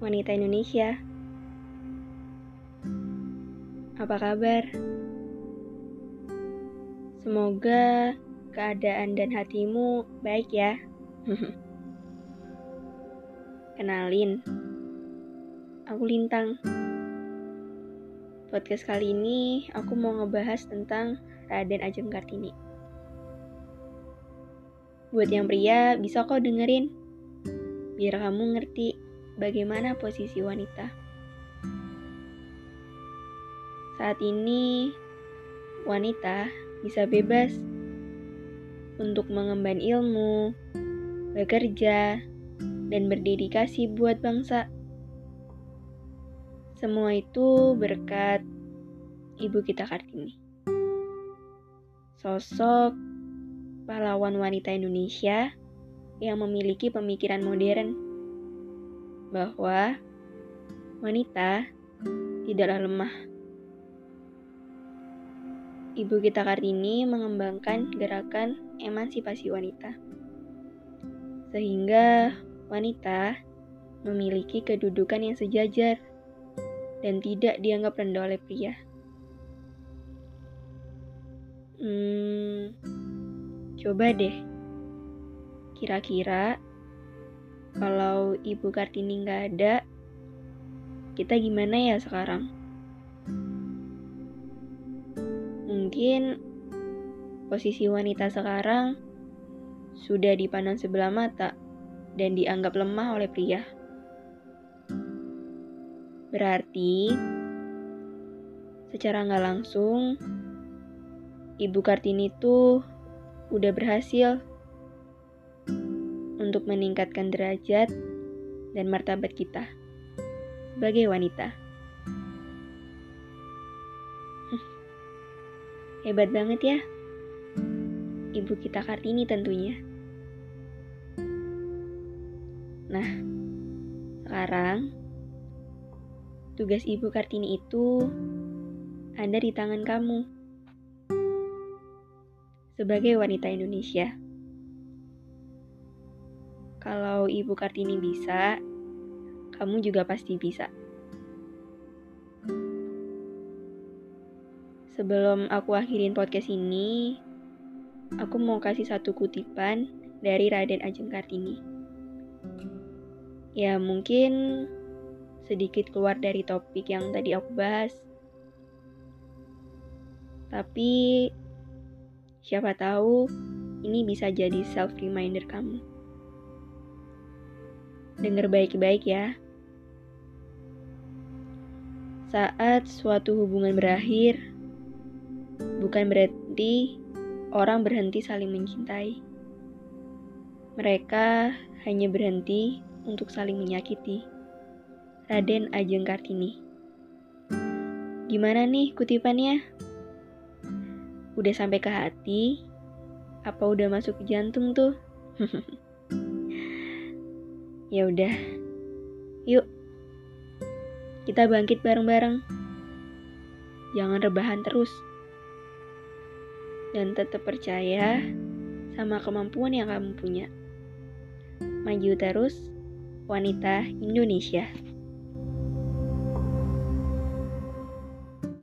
wanita Indonesia. Apa kabar? Semoga keadaan dan hatimu baik ya. Kenalin, aku Lintang. Podcast kali ini aku mau ngebahas tentang Raden Ajeng Kartini. Buat yang pria, bisa kok dengerin. Biar kamu ngerti bagaimana posisi wanita. Saat ini, wanita bisa bebas untuk mengemban ilmu, bekerja, dan berdedikasi buat bangsa. Semua itu berkat ibu kita Kartini. Sosok pahlawan wanita Indonesia yang memiliki pemikiran modern bahwa wanita tidaklah lemah Ibu kita Kartini mengembangkan gerakan emansipasi wanita. Sehingga wanita memiliki kedudukan yang sejajar dan tidak dianggap rendah oleh pria. Hmm, coba deh. Kira-kira kalau Ibu Kartini nggak ada, kita gimana ya sekarang? Mungkin posisi wanita sekarang sudah dipandang sebelah mata dan dianggap lemah oleh pria. Berarti, secara nggak langsung, Ibu Kartini itu udah berhasil untuk meningkatkan derajat dan martabat kita sebagai wanita. Hebat banget ya. Ibu kita Kartini tentunya. Nah, sekarang tugas Ibu Kartini itu ada di tangan kamu. Sebagai wanita Indonesia. Kalau Ibu Kartini bisa, kamu juga pasti bisa. Sebelum aku akhirin podcast ini, aku mau kasih satu kutipan dari Raden Ajeng Kartini. Ya, mungkin sedikit keluar dari topik yang tadi aku bahas. Tapi siapa tahu ini bisa jadi self reminder kamu. Dengar baik-baik ya. Saat suatu hubungan berakhir, bukan berarti orang berhenti saling mencintai. Mereka hanya berhenti untuk saling menyakiti. Raden Ajeng Kartini. Gimana nih kutipannya? Udah sampai ke hati? Apa udah masuk ke jantung tuh? ya udah. Yuk. Kita bangkit bareng-bareng. Jangan rebahan terus dan tetap percaya sama kemampuan yang kamu punya. Maju terus, wanita Indonesia.